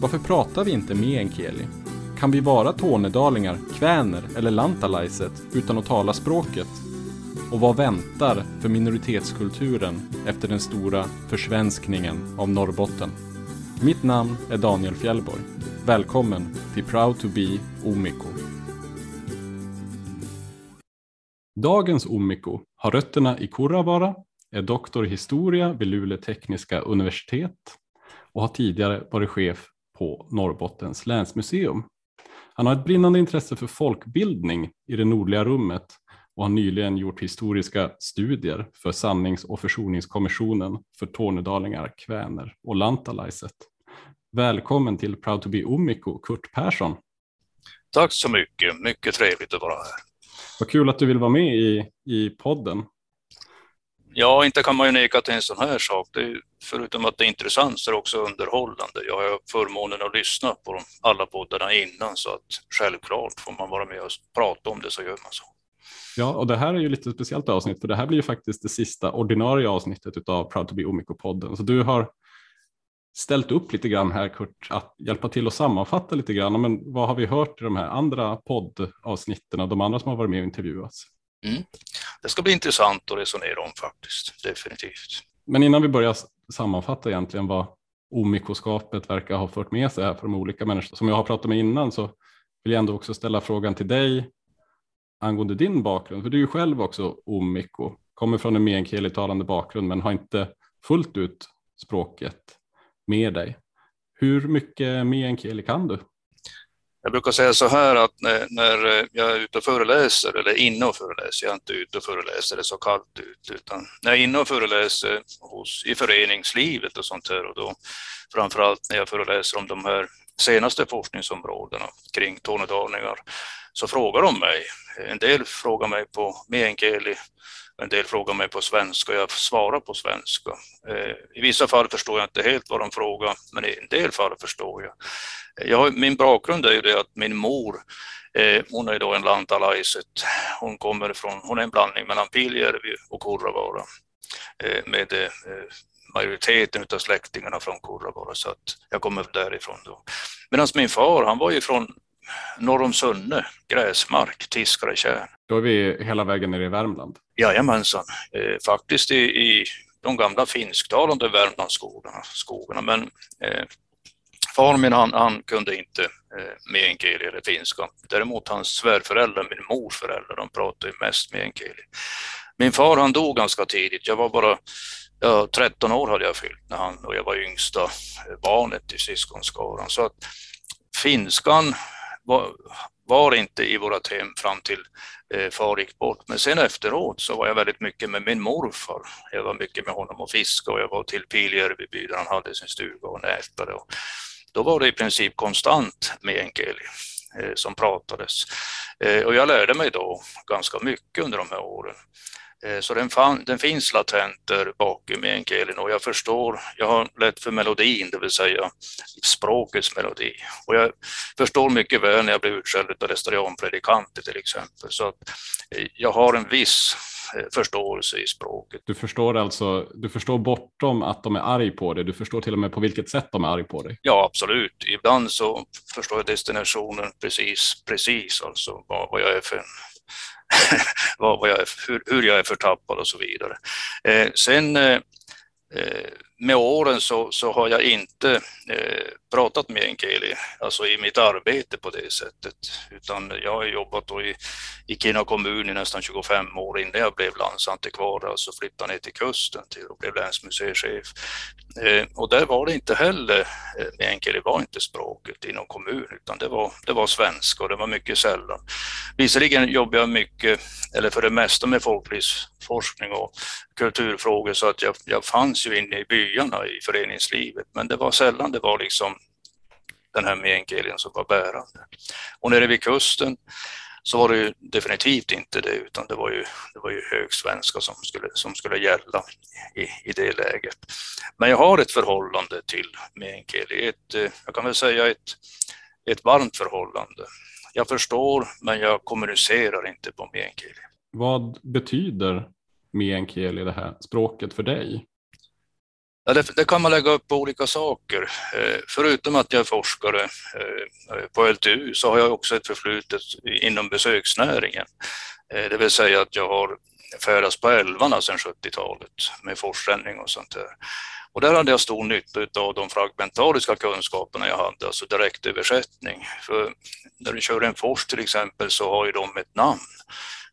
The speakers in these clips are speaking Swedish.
Varför pratar vi inte meänkieli? Kan vi vara tornedalingar, kväner eller lantalaiset utan att tala språket? Och vad väntar för minoritetskulturen efter den stora försvenskningen av Norrbotten? Mitt namn är Daniel Fjällborg. Välkommen till Proud to be Omiko. Dagens Omiko har rötterna i Kurravara, är doktor i historia vid Luleå tekniska universitet och har tidigare varit chef på Norrbottens länsmuseum. Han har ett brinnande intresse för folkbildning i det nordliga rummet och har nyligen gjort historiska studier för sannings och försoningskommissionen för tornedalingar, kväner och lantalaiset. Välkommen till Proud to be Omiko, Kurt Persson. Tack så mycket, mycket trevligt att vara här. Vad kul att du vill vara med i, i podden. Ja, inte kan man ju neka till en sån här sak. Det är, förutom att det är intressant så är det också underhållande. Jag har förmånen att lyssna på alla poddarna innan så att självklart får man vara med och prata om det så gör man så. Ja, och det här är ju lite speciellt avsnitt för det här blir ju faktiskt det sista ordinarie avsnittet av Proud to be Omiko-podden. Så du har ställt upp lite grann här Kurt, att hjälpa till att sammanfatta lite grann. Men vad har vi hört i de här andra poddavsnitten de andra som har varit med och intervjuats? Mm. Det ska bli intressant att resonera om faktiskt, definitivt. Men innan vi börjar sammanfatta egentligen vad omikoskapet verkar ha fört med sig här för de olika människor som jag har pratat med innan så vill jag ändå också ställa frågan till dig angående din bakgrund. För du är ju själv också omiko, kommer från en meänkielitalande bakgrund men har inte fullt ut språket med dig. Hur mycket meänkieli kan du? Jag brukar säga så här att när, när, jag är ute och föreläser, eller inne och föreläser, jag är inte ute och föreläser, det är så kallt ute, utan när jag är inne och föreläser hos, i föreningslivet och sånt här, och då framförallt när jag föreläser om de här senaste forskningsområdena kring tornedalingar, så frågar de mig, en del frågar mig på meänkieli, en del frågar mig på svenska och jag svarar på svenska. Eh, I vissa fall förstår jag inte helt vad de frågar, men i en del fall förstår jag. Eh, jag min bakgrund är ju det att min mor, eh, hon är då en lantalaiset. Hon kommer från, hon är en blandning mellan Piljärvi och Kurravaara med majoriteten av släktingarna från Kurravaara så att jag kommer därifrån då. Medan min far, han var ju från norr om Sunne, gräsmark, Tiskaretjärn. Då är vi hela vägen ner i Värmland? Jajamensan, eh, faktiskt i, i de gamla finsktalande Värmlandsskogarna. Skogarna. Men eh, far min han, han kunde inte eh, meänkieli eller finska. Däremot hans svärföräldrar, min mors föräldrar, de pratade mest meänkieli. Min far han dog ganska tidigt. Jag var bara ja, 13 år hade jag fyllt när han, och jag var yngsta barnet i syskonskaran. Så att finskan var, var inte i vårt hem fram till eh, far gick bort. Men sen efteråt så var jag väldigt mycket med min morfar. Jag var mycket med honom och fiskade och jag var till Piljärvi där han hade sin stuga och nätade. Och då var det i princip konstant meänkieli eh, som pratades. Eh, och jag lärde mig då ganska mycket under de här åren. Eh, så den, fan, den finns latent där bak i meänkielin och jag förstår, jag har lätt för melodin, det vill säga språkets melodi. Och jag förstår mycket väl när jag blir utskälld av restaurangpredikanter till exempel. Så att eh, jag har en viss eh, förståelse i språket. Du förstår alltså, du förstår bortom att de är arg på dig, du förstår till och med på vilket sätt de är arg på dig? Ja, absolut. Ibland så förstår jag destinationen precis, precis alltså vad, vad jag är för en vad, vad jag, hur, hur, jag är förtappad och så vidare. Eh, sen eh, eh med åren så, så har jag inte eh, pratat med enkeli, alltså i mitt arbete på det sättet, utan jag har jobbat då i, i Kiruna kommun i nästan 25 år innan jag blev landsantikvar, alltså flyttade ner till kusten till och blev länsmuseichef. Eh, och där var det inte heller, eh, Enkeli var inte språket inom kommunen, utan det var, det var svenska och det var mycket sällan. Visserligen jobbade jag mycket, eller för det mesta med folklivsforskning och kulturfrågor, så att jag, jag fanns ju inne i byn byarna i föreningslivet, men det var sällan det var liksom den här meänkielin som var bärande. Och nere vid kusten så var det ju definitivt inte det, utan det var ju, det var ju högsvenska som skulle, som skulle gälla i, i det läget. Men jag har ett förhållande till meänkieli, ett, jag kan väl säga ett, ett varmt förhållande. Jag förstår, men jag kommunicerar inte på meänkieli. Vad betyder meänkieli, det här språket för dig? Ja, det, det, kan man lägga upp på olika saker. Eh, förutom att jag är forskare eh, på LTU så har jag också ett förflutet inom besöksnäringen. Eh, det vill säga att jag har färdats på älvarna sedan 70-talet med forsränning och sånt där. Och där hade jag stor nytta av de fragmentariska kunskaperna jag hade, alltså direktöversättning. För när du kör en fors till exempel så har ju de ett namn.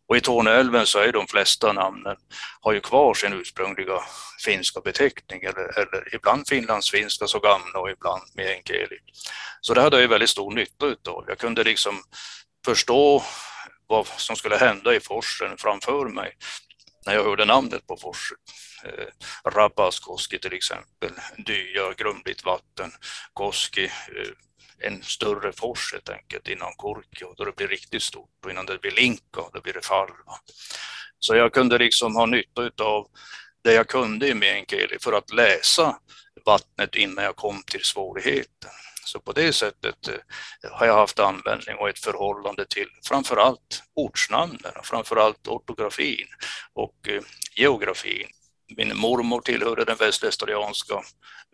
Och i Torneälven så är de flesta namnen har ju kvar sin ursprungliga finska beteckning eller, eller ibland finlandsfinska så gamla och ibland meänkieli. Så det hade jag väldigt stor nytta utav. Jag kunde liksom förstå vad som skulle hända i forsen framför mig när jag hörde namnet på forsen. Eh, Rapaskoski till exempel, Dya, grumligt vatten, Koski, eh, en större fors helt enkelt innan Kurkio, då det blir riktigt stort och innan det blir Linka, då blir det Falva. Så jag kunde liksom ha nytta av det jag kunde i meänkieli för att läsa vattnet innan jag kom till svårigheten. Så på det sättet eh, har jag haft användning och ett förhållande till framförallt ortsnamnen, framförallt ortografin och eh, geografin min mormor tillhörde den västlästarianska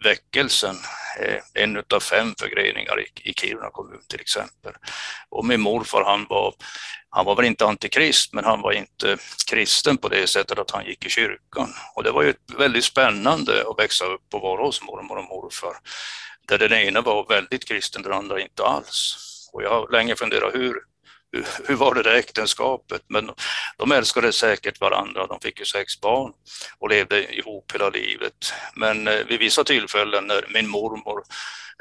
väckelsen, eh, en av fem förgreningar i Kiruna kommun till exempel. Och min morfar han var, han var väl inte antikrist, men han var inte kristen på det sättet att han gick i kyrkan. Och det var ju väldigt spännande att växa upp och vara hos mormor och morfar, där den ena var väldigt kristen, den andra inte alls. Och jag har länge funderat hur hur var det där äktenskapet? Men de älskade säkert varandra, de fick ju sex barn och levde ihop hela livet. Men eh, vid vissa tillfällen när min mormor,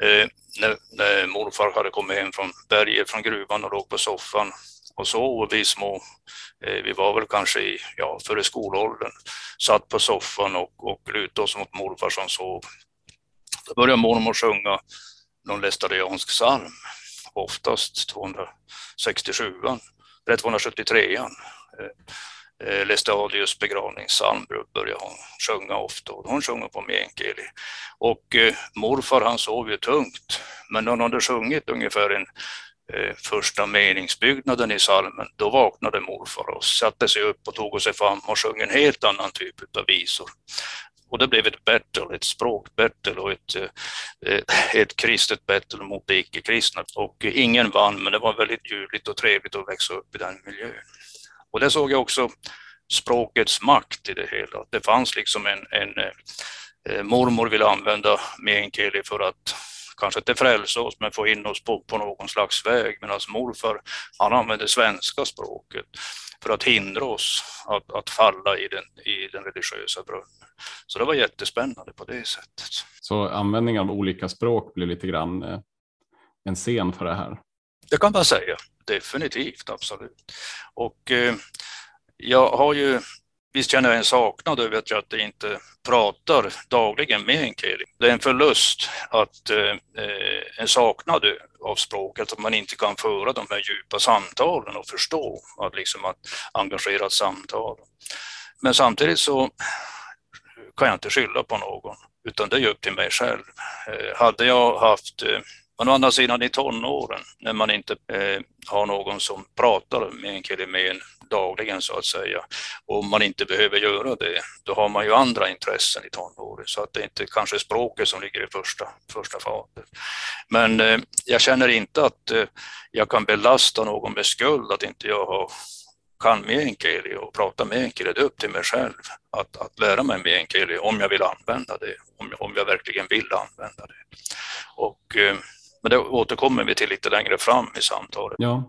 eh, när, när morfar hade kommit hem från berget, från gruvan och låg på soffan och sov och vi små, eh, vi var väl kanske i, ja, före skolåldern, satt på soffan och, och lutade oss mot morfar som sov. Då började mormor sjunga någon lästadiansk psalm oftast 267 eller 273 an eh, eh, Lestadius begravningspsalm började hon sjunga ofta och hon sjunger på meänkieli. Och eh, morfar han sov ju tungt, men när hon hade sjungit ungefär en eh, första meningsbyggnaden i psalmen, då vaknade morfar och satte sig upp och tog sig fram och sjöng en helt annan typ av visor. Och det blev ett battle, ett språkbattle och ett, eh, ett kristet battle mot det icke-kristna. Och ingen vann, men det var väldigt ljuvligt och trevligt att växa upp i den miljön. Och där såg jag också språkets makt i det hela. Det fanns liksom en, en eh, mormor ville använda meänkieli för att kanske inte frälsa oss, men få in oss på, på någon slags väg. Medan morfar, han använde svenska språket för att hindra oss att, att falla i den, i den religiösa brunnen. Så det var jättespännande på det sättet. Så användning av olika språk blir lite grann eh, en scen för det här? Det kan man säga, definitivt, absolut. Och eh, jag har ju Visst känner jag en saknad över att jag inte pratar dagligen med en kiri. Det är en förlust att eh, en saknad av språket, att man inte kan föra de här djupa samtalen och förstå, att, liksom att engagera ett samtal. Men samtidigt så kan jag inte skylla på någon, utan det är upp till mig själv. Eh, hade jag haft eh, men å andra sidan i tonåren, när man inte eh, har någon som pratar med en kille med en dagligen så att säga, och man inte behöver göra det, då har man ju andra intressen i tonåren, så att det är inte kanske språket som ligger i första, första fatet. Men eh, jag känner inte att eh, jag kan belasta någon med skuld att inte jag har kan meänkieli och prata meänkieli, det är upp till mig själv att, att lära mig meänkieli om jag vill använda det, om, om jag verkligen vill använda det. Och eh, men det återkommer vi till lite längre fram i samtalet. Ja.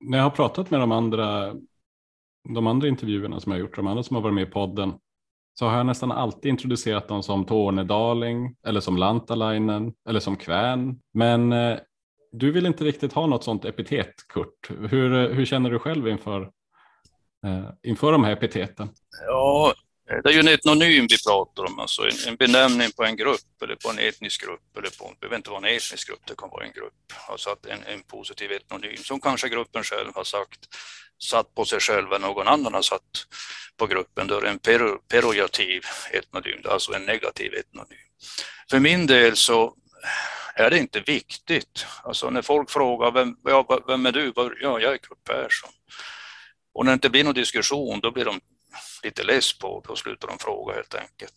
När jag har pratat med de andra, de andra intervjuerna som jag har gjort, de andra som har varit med i podden, så har jag nästan alltid introducerat dem som Tornedaling eller som Lantalainen eller som Kvän. Men eh, du vill inte riktigt ha något sånt epitet, Kurt. Hur, hur känner du själv inför, eh, inför de här epiteten? Ja, det är ju en etnonym vi pratar om, alltså en, en benämning på en grupp eller på en etnisk grupp. Eller på, det behöver inte vara en etnisk grupp, det kan vara en grupp. Alltså att en, en positiv etnonym som kanske gruppen själv har sagt, satt på sig själv eller någon annan har satt på gruppen. Då är det en per, perojativ etnonym, alltså en negativ etnonym. För min del så är det inte viktigt. Alltså när folk frågar vem, ja, vem är du? Ja, jag är Kurt Persson. Och när det inte blir någon diskussion, då blir de lite less på då slutar de fråga helt enkelt.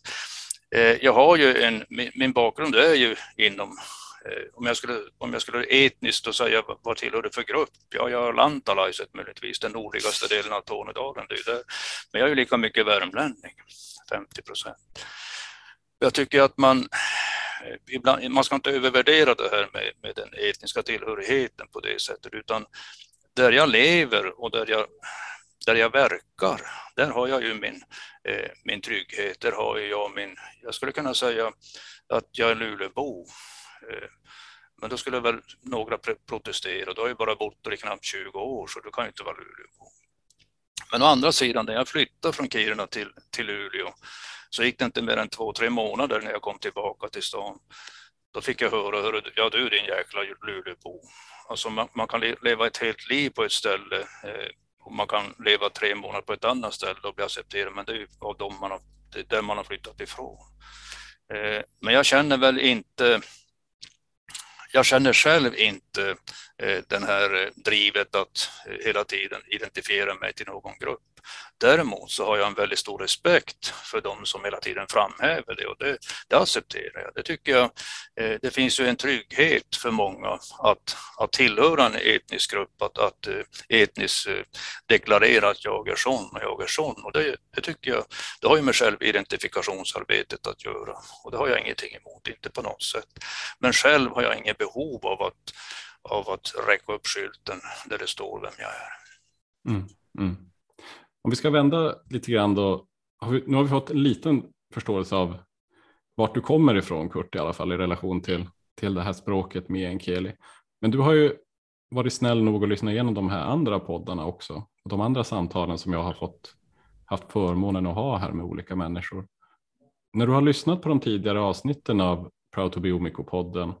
Eh, jag har ju en, min bakgrund är ju inom eh, om jag skulle, om jag skulle etniskt och säga vad tillhör det för grupp? Ja, jag har lantalaiset möjligtvis, den nordligaste delen av Tornedalen. Det är där. Men jag är ju lika mycket värmlänning, 50 procent. Jag tycker att man, eh, ibland, man ska inte övervärdera det här med, med den etniska tillhörigheten på det sättet, utan där jag lever och där jag, där jag verkar, där har jag ju min, eh, min trygghet, där har jag min, jag skulle kunna säga att jag är Luleåbo. Eh, men då skulle väl några protestera, du har ju bara bott där i knappt 20 år så du kan ju inte vara Luleåbo. Men å andra sidan, när jag flyttade från Kiruna till, till Luleå så gick det inte mer än två, tre månader när jag kom tillbaka till stan. Då fick jag höra, ja du din jäkla Luleåbo. Alltså man, man, kan leva ett helt liv på ett ställe eh, och man kan leva tre månader på ett annat ställe och bli accepterad, men det är ju av dem man har, där man har flyttat ifrån. Eh, men jag känner väl inte jag känner själv inte eh, den här drivet att eh, hela tiden identifiera mig till någon grupp. Däremot så har jag en väldigt stor respekt för de som hela tiden framhäver det och det, det accepterar jag. Det tycker jag, eh, det finns ju en trygghet för många att, att tillhöra en etnisk grupp, att, att eh, etniskt eh, deklarera att jag är sån och jag är sån. Och det, det tycker jag, det har ju med självidentifikationsarbetet att göra och det har jag ingenting emot, inte på något sätt. Men själv har jag inget behov av att, av att räcka upp skylten där det står vem jag är. Mm, mm. Om vi ska vända lite grann då. Har vi, nu har vi fått en liten förståelse av vart du kommer ifrån Kurt i alla fall i relation till, till det här språket med enkeli. Men du har ju varit snäll nog att lyssna igenom de här andra poddarna också. Och de andra samtalen som jag har fått haft förmånen att ha här med olika människor. När du har lyssnat på de tidigare avsnitten av Proud to be Omico-podden,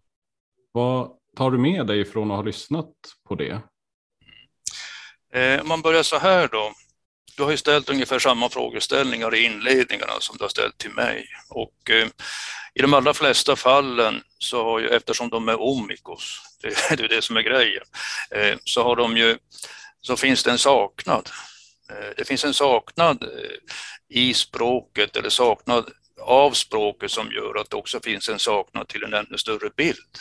vad tar du med dig från att ha lyssnat på det? Eh, om man börjar så här då, du har ju ställt ungefär samma frågeställningar i inledningarna som du har ställt till mig. Och eh, i de allra flesta fallen så har ju, eftersom de är omikos, det, det är det som är grejen, eh, så har de ju, så finns det en saknad. Eh, det finns en saknad eh, i språket eller saknad av språket som gör att det också finns en saknad till en ännu större bild.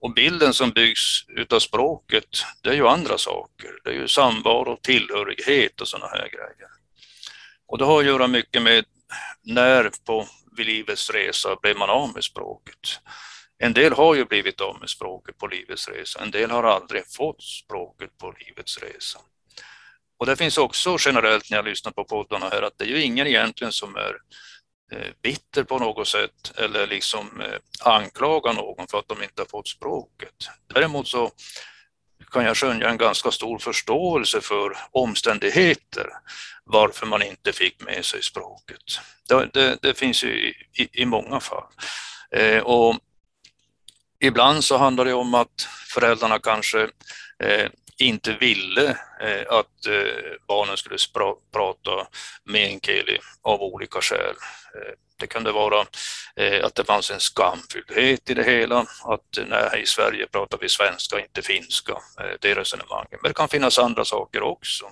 Och bilden som byggs utav språket, det är ju andra saker. Det är ju samvaro, tillhörighet och sådana här grejer. Och det har att göra mycket med när på vid livets resa blev man av med språket. En del har ju blivit av med språket på livets resa, en del har aldrig fått språket på livets resa. Och det finns också generellt när jag lyssnar på poddarna här att det är ju ingen egentligen som är Eh, bitter på något sätt eller liksom eh, anklaga någon för att de inte har fått språket. Däremot så kan jag skönja en ganska stor förståelse för omständigheter varför man inte fick med sig språket. Det, det, det finns ju i, i, många fall. Eh, och ibland så handlar det om att föräldrarna kanske eh, inte ville eh, att eh, barnen skulle prata meänkieli av olika skäl. Eh, det kunde vara eh, att det fanns en skamfylldhet i det hela, att eh, nej, i Sverige pratar vi svenska, inte finska, eh, det resonemanget. Men det kan finnas andra saker också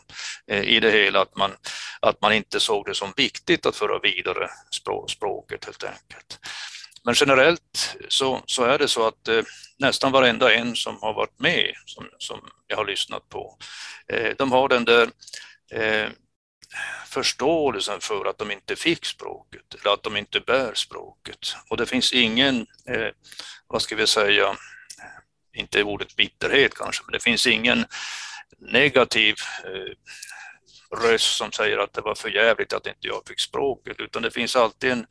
i det hela, att man, att man inte såg det som viktigt att föra vidare språket helt enkelt. Men generellt så, så är det så att eh, nästan varenda en som har varit med, som, som jag har lyssnat på, eh, de har den där eh, förståelsen för att de inte fick språket, eller att de inte bär språket. Och det finns ingen, eh, vad ska vi säga, inte ordet bitterhet kanske, men det finns ingen negativ eh, röst som säger att det var för jävligt att inte jag fick språket, utan det finns alltid en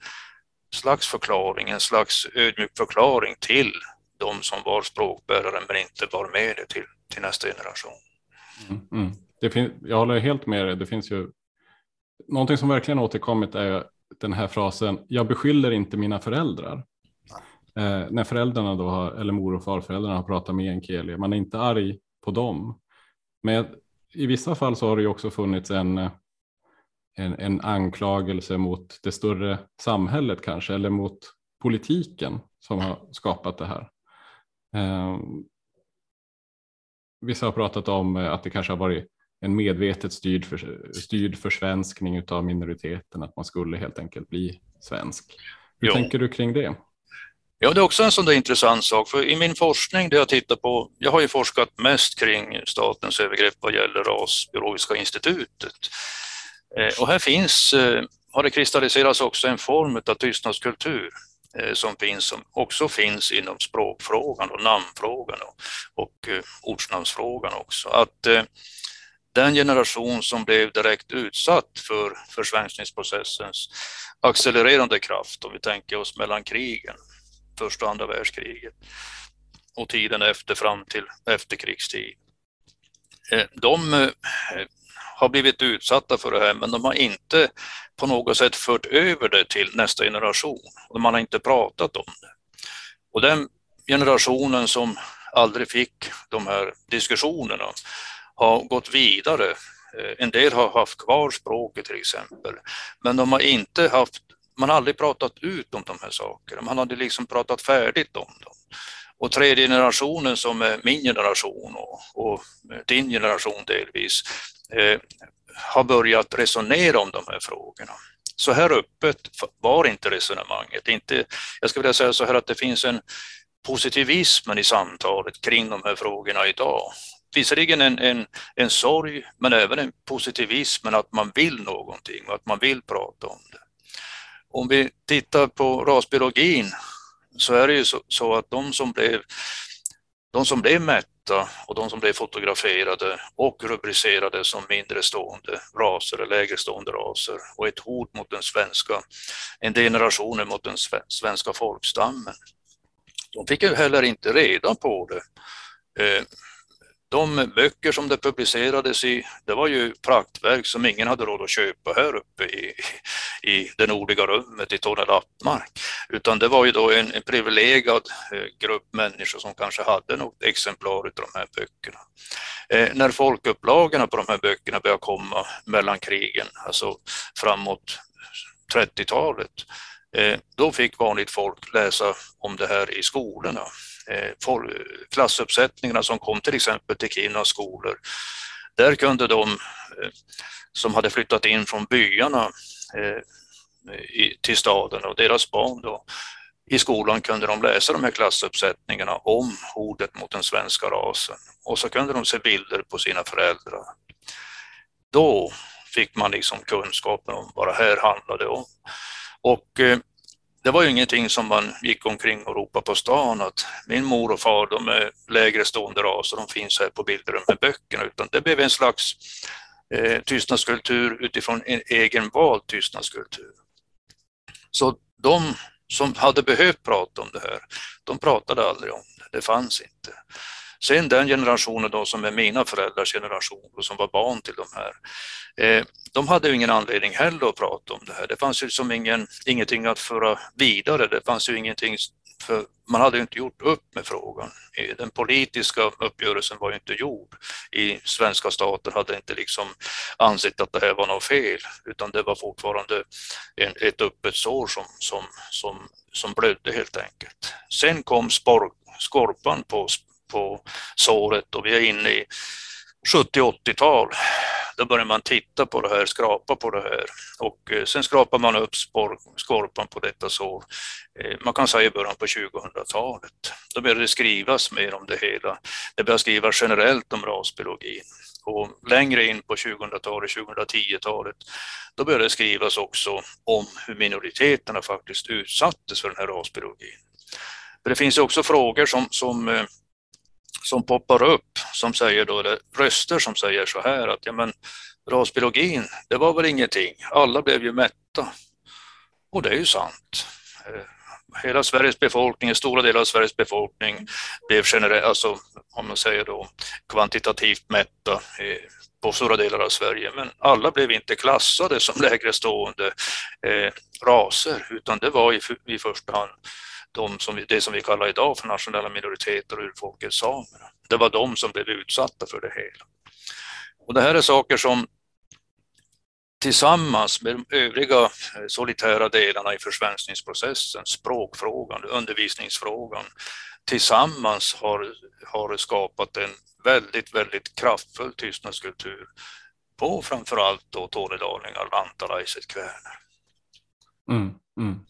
slags förklaring, en slags ödmjuk förklaring till de som var språkbärare men inte var med det till, till nästa generation. Mm, mm. Det fin- jag håller helt med dig. Det finns ju någonting som verkligen återkommit är den här frasen, jag beskyller inte mina föräldrar. Eh, när föräldrarna då har, eller mor och farföräldrarna har pratat med enkeli, man är inte arg på dem. Men i vissa fall så har det ju också funnits en, eh, en, en anklagelse mot det större samhället kanske, eller mot politiken som har skapat det här. Eh, vissa har pratat om att det kanske har varit en medvetet styrd, för, styrd försvenskning av minoriteten, att man skulle helt enkelt bli svensk. Hur jo. tänker du kring det? Ja, det är också en sån där intressant sak, för i min forskning där jag tittar på, jag har ju forskat mest kring statens övergrepp vad gäller Rasbiologiska institutet. Eh, och här finns, eh, har det kristalliserats också en form av tystnadskultur eh, som, finns, som också finns inom språkfrågan och namnfrågan och, och eh, ortsnamnsfrågan också. Att eh, den generation som blev direkt utsatt för försvenskningsprocessens accelererande kraft, om vi tänker oss mellan krigen, första och andra världskriget och tiden efter fram till efterkrigstid. Eh, de har blivit utsatta för det här men de har inte på något sätt fört över det till nästa generation. och Man har inte pratat om det. Och den generationen som aldrig fick de här diskussionerna har gått vidare. Eh, en del har haft kvar språket till exempel, men de har inte haft, man har aldrig pratat ut om de här sakerna, man hade liksom pratat färdigt om dem. Och tredje generationen som är min generation och, och din generation delvis, eh, har börjat resonera om de här frågorna. Så här öppet var inte resonemanget. Inte, jag skulle vilja säga så här att det finns en positivismen i samtalet kring de här frågorna idag visserligen en, en, en sorg men även en positivism, att man vill någonting och att man vill prata om det. Om vi tittar på rasbiologin så är det ju så, så att de som blev de som blev mätta och de som blev fotograferade och rubricerade som mindre stående raser eller lägre stående raser och ett hot mot den svenska, en generation mot den svenska folkstammen. De fick ju heller inte reda på det. Eh, de böcker som det publicerades i, det var ju praktverk som ingen hade råd att köpa här uppe i, i det nordliga rummet i Torne Lappmark. Utan det var ju då en, en privilegierad eh, grupp människor som kanske hade något exemplar av de här böckerna. Eh, när folkupplagorna på de här böckerna började komma mellan krigen, alltså framåt 30-talet, eh, då fick vanligt folk läsa om det här i skolorna. Eh, klassuppsättningarna som kom till exempel till Kinas skolor. Där kunde de eh, som hade flyttat in från byarna eh, till staden och deras barn då, i skolan kunde de läsa de här klassuppsättningarna om hotet mot den svenska rasen och så kunde de se bilder på sina föräldrar. Då fick man liksom kunskapen om vad det här handlade om. Och det var ju ingenting som man gick omkring och ropade på stan att min mor och far de är lägre stående ras och de finns här på bilder med böckerna utan det blev en slags eh, tystnadskultur utifrån en egen vald tystnadskultur. Så de som hade behövt prata om det här, de pratade aldrig om det, det fanns inte. Sen den generationen då som är mina föräldrars generation och som var barn till de här, eh, de hade ju ingen anledning heller att prata om det här. Det fanns ju liksom ingen, ingenting att föra vidare, det fanns ju ingenting för man hade ju inte gjort upp med frågan. Den politiska uppgörelsen var ju inte gjord. I svenska stater hade inte liksom ansett att det här var något fel, utan det var fortfarande en, ett öppet sår som, som, som, som blödde helt enkelt. Sen kom spor, skorpan på på såret och vi är inne i 70-80-tal. Då börjar man titta på det här, skrapa på det här och eh, sen skrapar man upp spor, skorpan på detta sår. Eh, man kan säga i början på 2000-talet. Då började det skrivas mer om det hela. Det började skrivas generellt om rasbiologin och längre in på 2000-talet, 2010-talet, då började det skrivas också om hur minoriteterna faktiskt utsattes för den här rasbiologin. För det finns också frågor som, som eh, som poppar upp som säger då, eller röster som säger så här att ja men rasbiologin, det var väl ingenting, alla blev ju mätta. Och det är ju sant. Eh, hela Sveriges befolkning, stora delar av Sveriges befolkning blev generellt, alltså om man säger då kvantitativt mätta på stora delar av Sverige, men alla blev inte klassade som lägre stående eh, raser, utan det var i, i första hand de som, det som vi kallar idag för nationella minoriteter och urfolket samerna. Det var de som blev utsatta för det hela. Och det här är saker som tillsammans med de övriga eh, solitära delarna i försvenskningsprocessen, språkfrågan, undervisningsfrågan, tillsammans har, har skapat en väldigt, väldigt kraftfull tystnadskultur på framförallt då tornedalingar, lantalaiset, kväner. Mm, mm.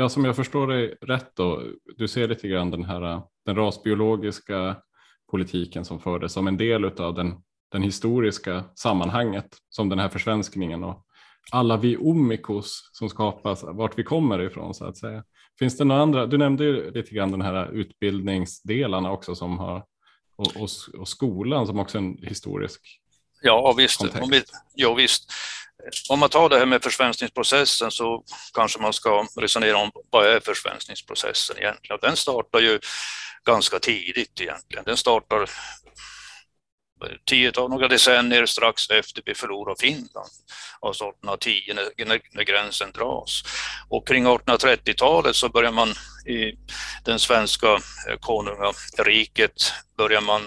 Ja, som jag förstår dig rätt då, du ser lite grann den här den rasbiologiska politiken som fördes som en del av den, den historiska sammanhanget som den här försvenskningen och alla vi omikos som skapas, vart vi kommer ifrån så att säga. Finns det några andra? Du nämnde ju lite grann den här utbildningsdelarna också som har och, och, och skolan som också är en historisk Ja visst, om vi, ja, visst. Om man tar det här med försvenskningsprocessen så kanske man ska resonera om vad är försvenskningsprocessen egentligen? Den startar ju ganska tidigt egentligen. Den startar tiotal, några decennier strax efter vi förlorar Finland, alltså 1810 när, när gränsen dras. Och kring 1830-talet så börjar man i den svenska konungariket börjar man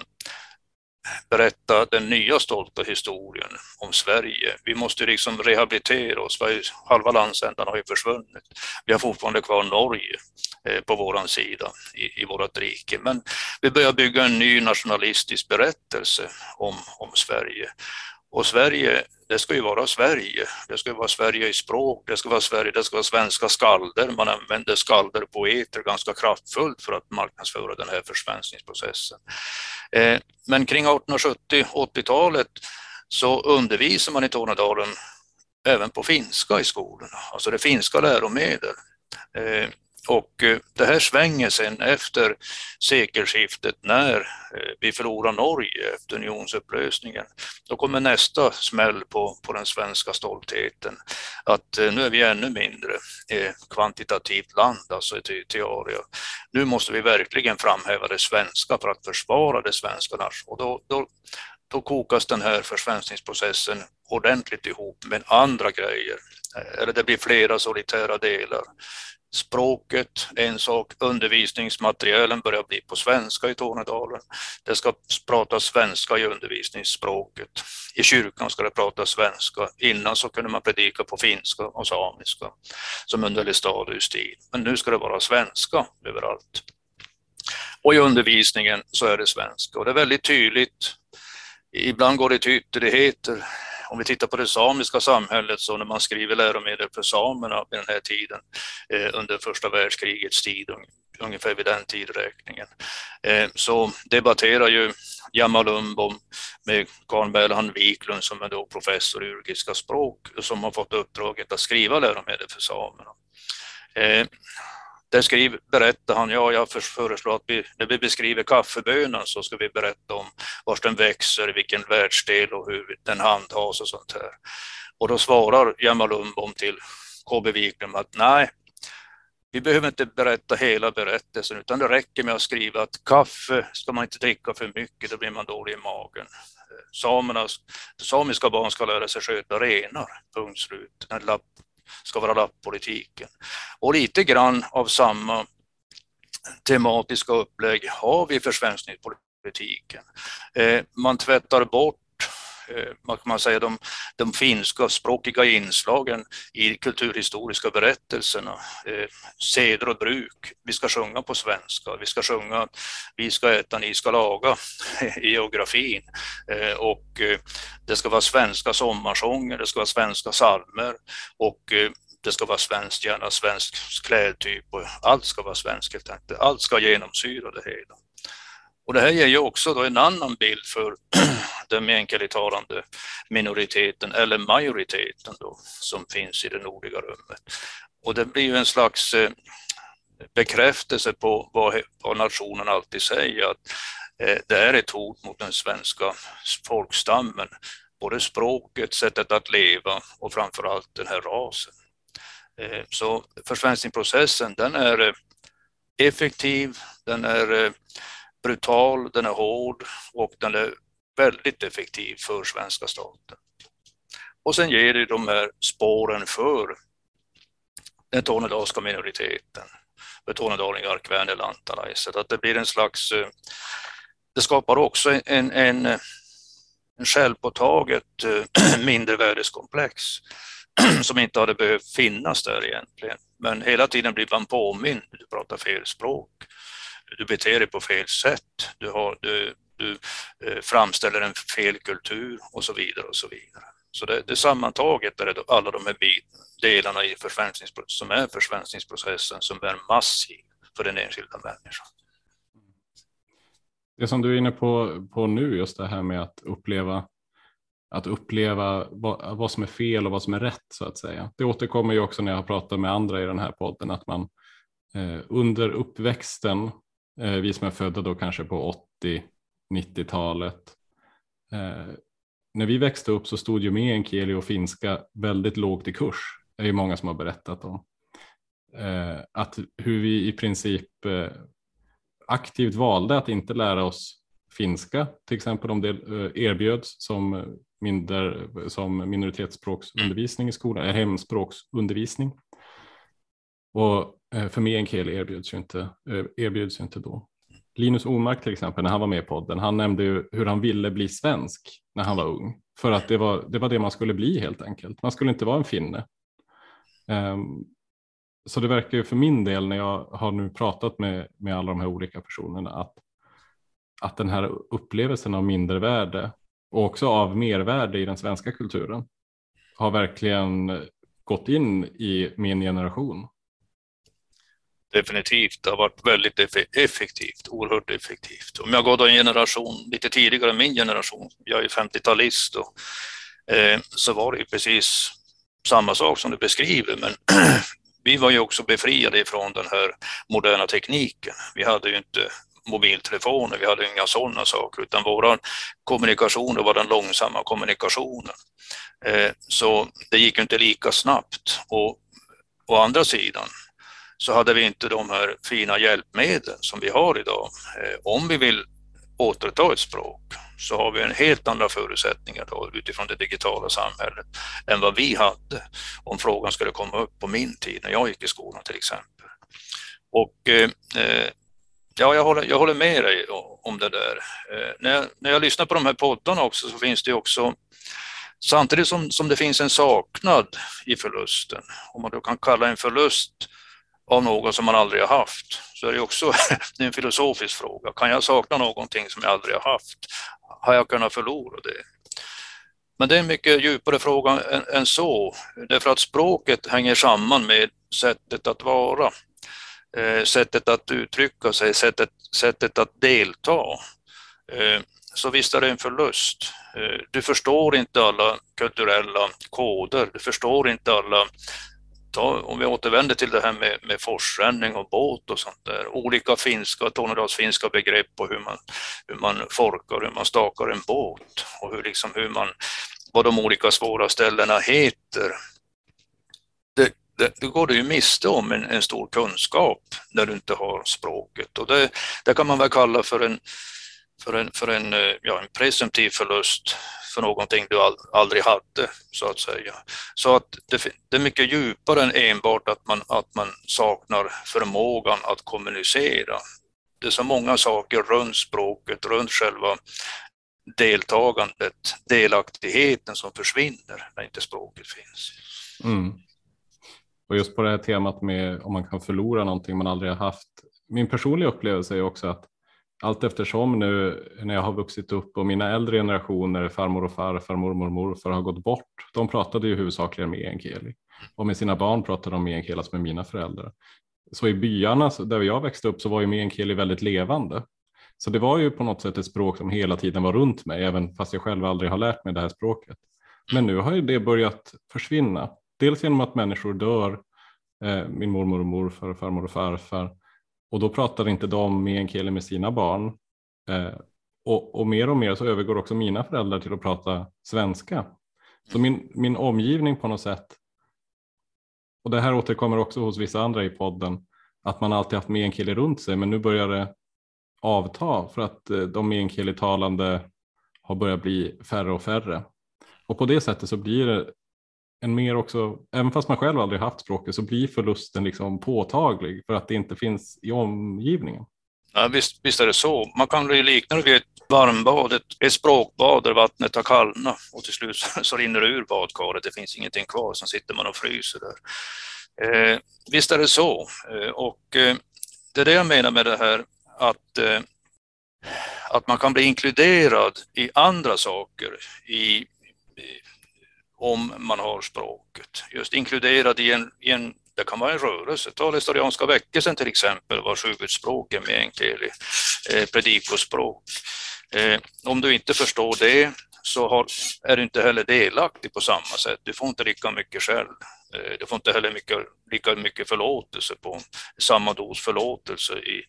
berätta den nya stolta historien om Sverige. Vi måste liksom rehabilitera oss, halva landsändan har ju försvunnit. Vi har fortfarande kvar Norge eh, på våran sida i, i vårt rike, men vi börjar bygga en ny nationalistisk berättelse om, om Sverige. Och Sverige, det ska ju vara Sverige. Det ska vara Sverige i språk, det ska vara Sverige, det ska vara svenska skalder. Man använder skalder och poeter ganska kraftfullt för att marknadsföra den här försvenskningsprocessen. Eh, men kring 1870-80-talet så undervisar man i Tornedalen även på finska i skolorna, alltså det finska läromedel. Eh, och eh, det här svänger sen efter sekelskiftet när eh, vi förlorar Norge efter unionsupplösningen. Då kommer nästa smäll på, på den svenska stoltheten. Att eh, nu är vi ännu mindre kvantitativt land, alltså ett till. Nu måste vi verkligen framhäva det svenska för att försvara det svenska och då, då, då kokas den här försvenskningsprocessen ordentligt ihop med andra grejer. Eller det blir flera solitära delar. Språket är en sak, undervisningsmaterialen börjar bli på svenska i Tornedalen. Det ska pratas svenska i undervisningsspråket. I kyrkan ska det pratas svenska. Innan så kunde man predika på finska och samiska, som under Lestadius tid. Men nu ska det vara svenska överallt. Och i undervisningen så är det svenska. Och det är väldigt tydligt. Ibland går det till ytterligheter om vi tittar på det samiska samhället så när man skriver läromedel för samerna vid den här tiden eh, under första världskrigets tid, ungefär vid den tidräkningen, eh, så debatterar ju Jamalumbo med Karl Berlhan Wiklund som är då professor i urgiska språk som har fått uppdraget att skriva läromedel för samerna. Eh, där skriver, berättar han, ja jag föreslår att vi, när vi beskriver kaffebönan så ska vi berätta om var den växer, vilken världsdel och hur den handhas och sånt här. Och då svarar Jamalundbom till KB Wiklund att nej, vi behöver inte berätta hela berättelsen utan det räcker med att skriva att kaffe ska man inte dricka för mycket, då blir man dålig i magen. Samernas, samiska barn ska lära sig sköta renar, punkt slut ska vara lapppolitiken. Och lite grann av samma tematiska upplägg har vi för svensk politiken. Eh, man tvättar bort Eh, man kan man säga, de, de finska språkiga inslagen i kulturhistoriska berättelserna, eh, seder och bruk. Vi ska sjunga på svenska, vi ska sjunga Vi ska äta, ni ska laga i geografin eh, och eh, det ska vara svenska sommarsånger, det ska vara svenska salmer och eh, det ska vara svenskt, gärna svensk klädtyp och allt ska vara svenskt helt enkelt. Allt ska genomsyra det hela. Och det här ger ju också då en annan bild för den meänkielitalande minoriteten eller majoriteten då, som finns i det nordliga rummet. Och det blir ju en slags eh, bekräftelse på vad, vad nationen alltid säger, att eh, det är ett hot mot den svenska folkstammen, både språket, sättet att leva och framförallt den här rasen. Eh, så försvenskningsprocessen, den är effektiv, den är brutal, den är hård och den är väldigt effektiv för svenska staten. Och sen ger det de här spåren för den tornedalska minoriteten, för tornedalingar, kväner, lantalaiset, att det blir en slags, eh, det skapar också en, en, en självpåtaget eh, mindre mindervärdeskomplex som inte hade behövt finnas där egentligen. Men hela tiden blir man påmind, du pratar fel språk, du beter dig på fel sätt, du, har, du, du eh, framställer en fel kultur och så vidare och så vidare. Så det, det sammantaget är det alla de här delarna i som är försvenskningsprocessen som är massiv för den enskilda människan. Det som du är inne på, på nu, just det här med att uppleva att uppleva vad, vad, som är fel och vad som är rätt så att säga. Det återkommer ju också när jag har pratat med andra i den här podden att man eh, under uppväxten, eh, vi som är födda då kanske på 80, 90-talet. eh, när vi växte upp så stod ju meänkieli och finska väldigt lågt i kurs. Det är ju många som har berättat om. Eh, att hur vi i princip eh, aktivt valde att inte lära oss finska, till exempel om det eh, erbjöds som, minder, som minoritetsspråksundervisning i skolan, eller hemspråksundervisning. Och eh, för meänkieli erbjuds ju inte, erbjuds ju inte då. Linus Omark till exempel, när han var med i podden, han nämnde ju hur han ville bli svensk när han var ung. För att det var det, var det man skulle bli helt enkelt. Man skulle inte vara en finne. Um, så det verkar ju för min del när jag har nu pratat med, med alla de här olika personerna att, att den här upplevelsen av mindervärde och också av mervärde i den svenska kulturen har verkligen gått in i min generation definitivt. Det har varit väldigt effektivt, oerhört effektivt. Om jag går då en generation lite tidigare än min generation, jag är 50-talist, eh, så var det ju precis samma sak som du beskriver, men vi var ju också befriade från den här moderna tekniken. Vi hade ju inte mobiltelefoner, vi hade inga sådana saker, utan vår kommunikation var den långsamma kommunikationen. Eh, så det gick inte lika snabbt. Och å andra sidan, så hade vi inte de här fina hjälpmedlen som vi har idag. Eh, om vi vill återta ett språk så har vi en helt andra förutsättningar då, utifrån det digitala samhället än vad vi hade om frågan skulle komma upp på min tid när jag gick i skolan till exempel. Och eh, eh ja, jag håller, jag håller med dig om det där. Eh, när, jag, när jag lyssnar på de här poddarna också så finns det också Samtidigt som, som det finns en saknad i förlusten, om man då kan kalla en förlust av något som man aldrig har haft, så är det också en filosofisk fråga. Kan jag sakna någonting som jag aldrig har haft? Har jag kunnat förlora det? Men det är en mycket djupare fråga än, än så, därför att språket hänger samman med sättet att vara, eh, sättet att uttrycka sig, sättet, sättet att delta. Eh, så visst är det en förlust. Eh, du förstår inte alla kulturella koder, du förstår inte alla ta, om vi återvänder till det här med, med forsränning och båt och sånt där, olika finska, tornedalsfinska begrepp och hur man, hur man forkar, hur man stakar en båt och hur, liksom, hur man, vad de olika svåra ställena heter. Det, det, det går du ju miste om en, en, stor kunskap när du inte har språket och det, det kan man väl kalla för en, för en, för en, eh, ja, en presumtiv förlust för någonting du aldrig hade, så att säga. Så att det, det, är mycket djupare än enbart att man, att man saknar förmågan att kommunicera. Det är så många saker runt språket, runt själva deltagandet, delaktigheten som försvinner när inte språket finns. Mm. Och just på det här temat med om man kan förlora någonting man aldrig har haft. Min personliga upplevelse är också att allt eftersom nu när jag har vuxit upp och mina äldre generationer, farmor och farfar, mormor och morfar har gått bort. De pratade ju huvudsakligen med meänkieli och med sina barn pratade de meänkieli alltså med mina föräldrar. Så i byarna där jag växte upp så var ju meänkieli väldigt levande. Så det var ju på något sätt ett språk som hela tiden var runt mig, även fast jag själv aldrig har lärt mig det här språket. Men nu har ju det börjat försvinna. Dels genom att människor dör, eh, min mormor och morfar, farmor och farfar, och då pratar inte de meänkieli med sina barn. Eh, och, och, mer och mer så övergår också mina föräldrar till att prata svenska. Så min, min omgivning på något sätt, och det här återkommer också hos vissa andra i podden, att man alltid haft meänkieli runt sig men nu börjar det avta för att eh, de meänkieli-talande har börjat bli färre och färre. Och på det sättet så blir det en mer också, även fast man själv aldrig haft språket så blir förlusten liksom påtaglig för att det inte finns i omgivningen. Ja, visst, visst är det så. Man kan ju likna det vid ett varmbad, ett, ett språkbad där vattnet har kallnat och till slut så rinner det ur badkaret. Det finns ingenting kvar, så sitter man och fryser där. Eh, visst är det så. Eh, och eh, det är det jag menar med det här att, eh, att man kan bli inkluderad i andra saker i, i om man har språket. Just inkluderad i en, i en det kan vara en rörelse. Ta historianska väckelsen till exempel, vars huvudspråk är meänkieli, eh, predikospråk. Eh, om du inte förstår det så har, är du inte heller delaktig på samma sätt. Du får inte lika mycket själv. Eh, du får inte heller mycket, lika mycket förlåtelse på samma dos förlåtelse i,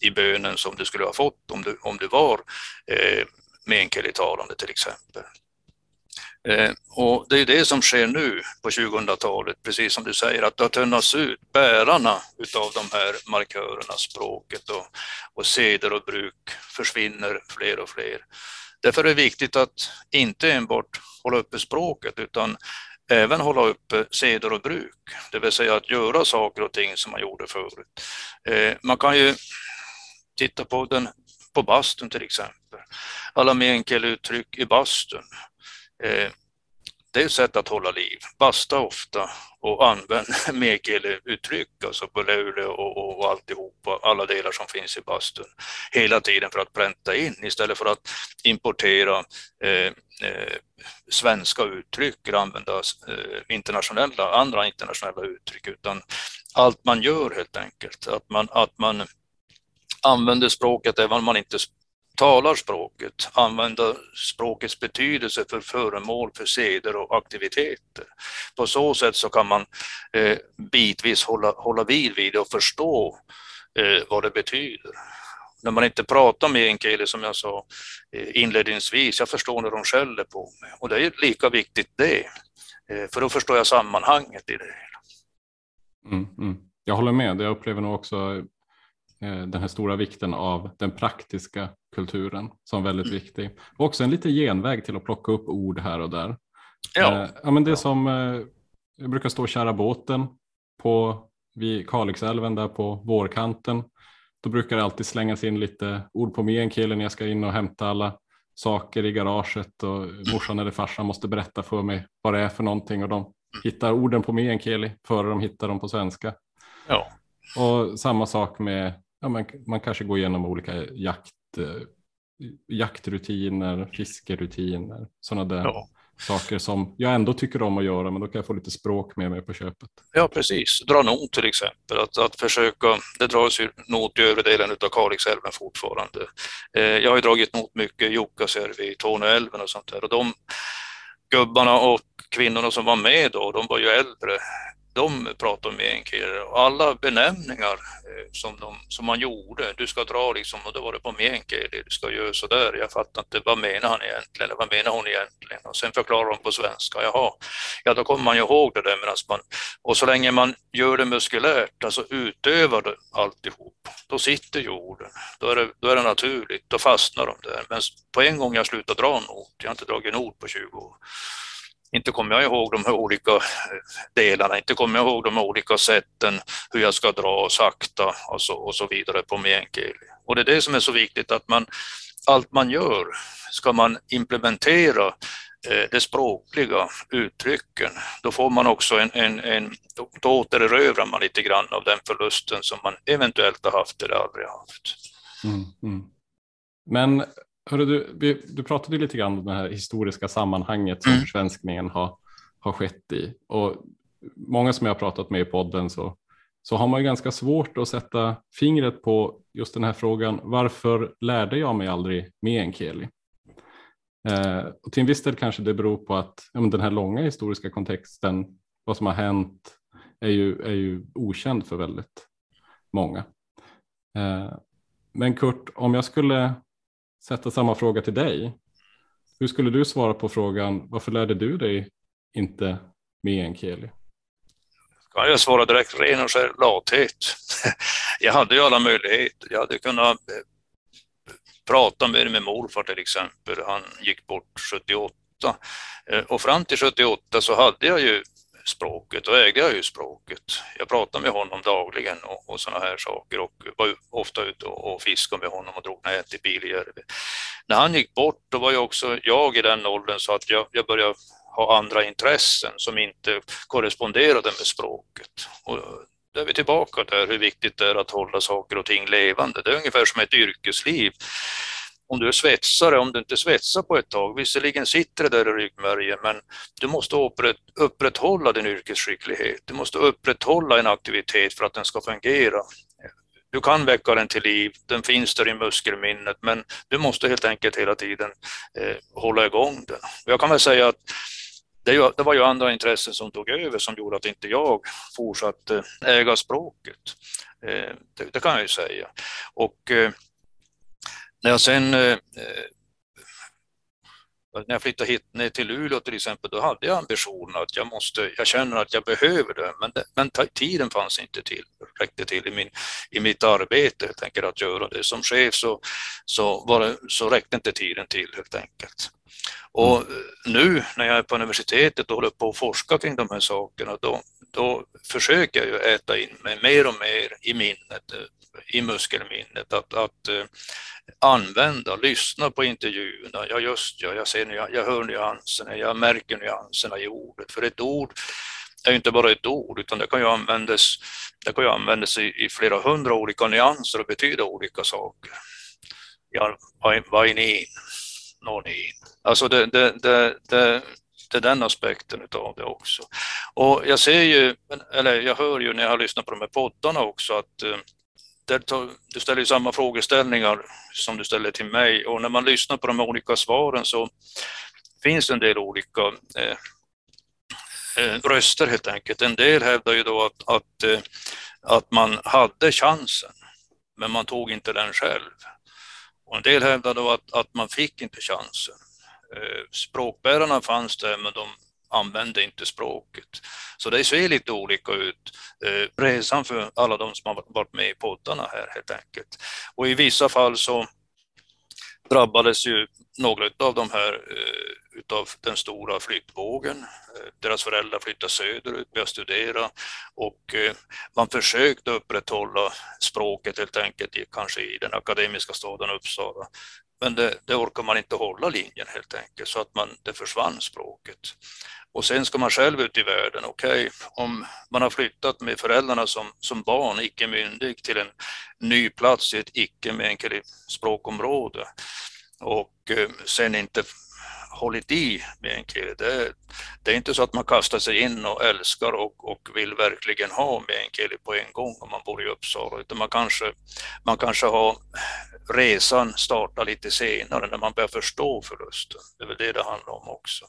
i bönen som du skulle ha fått om du, om du var eh, meänkielitalande till exempel. Eh, och det är det som sker nu på 2000-talet, precis som du säger, att det har tunnats ut bärarna av de här markörerna, språket och, och seder och bruk försvinner fler och fler. Därför är det viktigt att inte enbart hålla uppe språket utan även hålla uppe seder och bruk, det vill säga att göra saker och ting som man gjorde förut. Eh, man kan ju titta på den på bastun till exempel. Alla meänkieli-uttryck i bastun Eh, det är ett sätt att hålla liv. Basta ofta och använd meänkieli-uttryck, alltså på och, och, och alltihopa, alla delar som finns i bastun, hela tiden för att pränta in istället för att importera eh, eh, svenska uttryck eller använda eh, internationella, andra internationella uttryck, utan allt man gör helt enkelt, att man, att man använder språket även om man inte talar språket, använda språkets betydelse för föremål, för seder och aktiviteter. På så sätt så kan man eh, bitvis hålla, hålla vid vid det och förstå eh, vad det betyder. När man inte pratar med en kille som jag sa eh, inledningsvis, jag förstår när de skäller på mig och det är lika viktigt det, eh, för då förstår jag sammanhanget i det hela. Mm, mm. Jag håller med, jag upplever nog också eh, den här stora vikten av den praktiska kulturen som väldigt mm. viktig. Och också en liten genväg till att plocka upp ord här och där. Ja. Eh, ja men det är som, eh, jag brukar stå och köra båten på, vid Kalixälven där på vårkanten. Då brukar det alltid slängas in lite ord på meänkieli när jag ska in och hämta alla saker i garaget och morsan eller farsan måste berätta för mig vad det är för någonting och de mm. hittar orden på meänkieli före de hittar dem på svenska. Ja. Och samma sak med ja, man, man kanske går igenom olika jakt, jaktrutiner, fiskerutiner, sådana där ja. saker som jag ändå tycker om att göra, men då kan jag få lite språk med mig på köpet. Ja, precis. Dra not till exempel, att, att försöka, det dras ju not i övre delen av Kalixälven fortfarande. Eh, jag har ju dragit not mycket i Jukkasjärvi, Torneälven och sånt där och de gubbarna och kvinnorna som var med då, de var ju äldre de pratade om meänkieli och alla benämningar eh, som, de, som man gjorde, du ska dra liksom och då var det på meänkieli, du ska göra så där. Jag fattar inte, vad menar han egentligen, eller vad menar hon egentligen? Och sen förklarar de på svenska, jaha, ja då kommer man ju ihåg det där medan man, och så länge man gör det muskulärt, alltså utövar det alltihop, då sitter jorden, då är det, då är det naturligt, då fastnar de där. Men på en gång jag slutar dra not, jag har inte dragit not på 20 år, inte kommer jag ihåg de här olika eh, delarna, inte kommer jag ihåg de olika sätten hur jag ska dra sakta och så, och så vidare på meänkieli. Och det är det som är så viktigt att man, allt man gör ska man implementera eh, de språkliga uttrycken, då får man också en, en, en då återerövrar man lite grann av den förlusten som man eventuellt har haft eller aldrig haft. Mm, mm. Men Hörru, du, vi, du pratade lite grann om det här historiska sammanhanget som mm. försvenskningen har, har skett i. Och många som jag har pratat med i podden så, så har man ju ganska svårt att sätta fingret på just den här frågan. Varför lärde jag mig aldrig meänkieli? Eh, och till en viss del kanske det beror på att ja, den här långa historiska kontexten, vad som har hänt, är ju, är ju okänd för väldigt många. Eh, men Kurt, om jag skulle sätta samma fråga till dig. Hur skulle du svara på frågan varför lärde du dig inte meänkieli? Kan jag svara direkt, ren och skär lathet. Jag hade ju alla möjligheter. Jag hade kunnat eh, prata mer med, med morfar till exempel, han gick bort 78 eh, och fram till 78 så hade jag ju språket och ägde jag ju språket. Jag pratade med honom dagligen och, och sådana här saker och var ofta ute och, och fiskade med honom och drog nät i Biljärvi. När han gick bort då var ju också jag i den åldern så att jag, jag började ha andra intressen som inte korresponderade med språket. Och då är vi tillbaka där hur viktigt det är att hålla saker och ting levande. Det är ungefär som ett yrkesliv om du är svetsare, om du inte svetsar på ett tag, visserligen sitter det där i ryggmärgen, men du måste upprätthålla din yrkesskicklighet. Du måste upprätthålla en aktivitet för att den ska fungera. Du kan väcka den till liv, den finns där i muskelminnet, men du måste helt enkelt hela tiden eh, hålla igång den. Jag kan väl säga att det, det, var ju andra intressen som tog över som gjorde att inte jag fortsatte eh, äga språket. Eh, det, det, kan jag ju säga. Och eh, när jag sen eh, eh, när jag flyttade hit ner till Luleå till exempel, då hade jag ambitionen att jag måste, jag känner att jag behöver det, men, det, men tiden fanns inte till, räckte till i, min, i mitt arbete helt enkelt att göra det. Som chef så, så, var det, så räckte inte tiden till helt enkelt. Och nu när jag är på universitetet och håller på att forska kring de här sakerna, då, då försöker jag ju äta in mig mer och mer i minnet, eh, i muskelminnet, att, att uh, använda, lyssna på intervjuerna. Ja, just ja, jag, ser, jag hör nyanserna, jag märker nyanserna i ordet. För ett ord är inte bara ett ord, utan det kan ju användas, det kan ju användas i, i flera hundra olika nyanser och betyda olika saker. Ja, nonin. Alltså det, det, det, det, det är den aspekten av det också. Och jag ser ju, eller jag hör ju när jag har lyssnat på de här poddarna också att eh, där tar, du ställer ju samma frågeställningar som du ställer till mig och när man lyssnar på de olika svaren så finns en del olika eh, eh röster helt enkelt. En del hävdar ju då att, att, eh, att man hade chansen, men man tog inte den själv. Och en del hävdar då att, att man fick inte chansen. Eh, språkbärarna fanns där, men de använde inte språket. Så det ser lite olika ut, eh, resan för alla de som har varit med i poddarna här helt enkelt. Och i vissa fall så drabbades ju några av de här eh, utav den stora flyttvågen. Eh, deras föräldrar flyttade söderut, började studera och eh, man försökte upprätthålla språket helt enkelt, kanske i den akademiska staden Uppsala. Men det, det orkar man inte hålla linjen helt enkelt, så att man, det försvann språket. Och sen ska man själv ut i världen. Okej, okay, om man har flyttat med föräldrarna som, som barn, icke myndig, till en ny plats i ett icke meänkieli språkområde och eh, sen inte hållit i meänkieli. Det, det är inte så att man kastar sig in och älskar och, och vill verkligen ha meänkieli på en gång om man bor i Uppsala, utan man kanske, man kanske har resan startar lite senare när man börjar förstå förlusten. Det är väl det det handlar om också.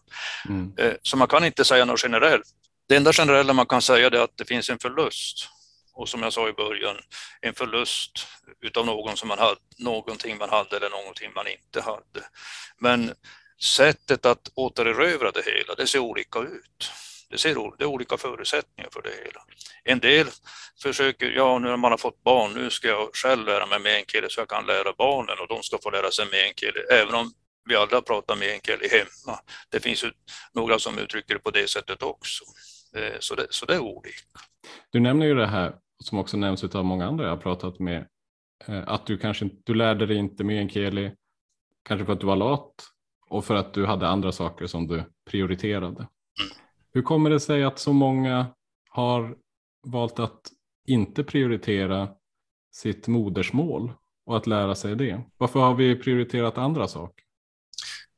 Mm. Eh, så man kan inte säga något generellt. Det enda generella man kan säga är att det finns en förlust. Och som jag sa i början, en förlust utav någon som man hade, någonting man hade eller någonting man inte hade. Men sättet att återerövra det hela, det ser olika ut. Det, ser, det är olika förutsättningar för det hela. En del försöker, ja nu när man har fått barn, nu ska jag själv lära mig meänkieli så jag kan lära barnen och de ska få lära sig meänkieli, även om vi alla pratar meänkieli hemma. Det finns ju några som uttrycker det på det sättet också. Eh, så det, så det är olika. Du nämner ju det här som också nämns av många andra jag har pratat med, eh, att du kanske du lärde dig inte meänkieli, kanske för att du var lat och för att du hade andra saker som du prioriterade. Mm. Hur kommer det sig att så många har valt att inte prioritera sitt modersmål och att lära sig det? Varför har vi prioriterat andra saker?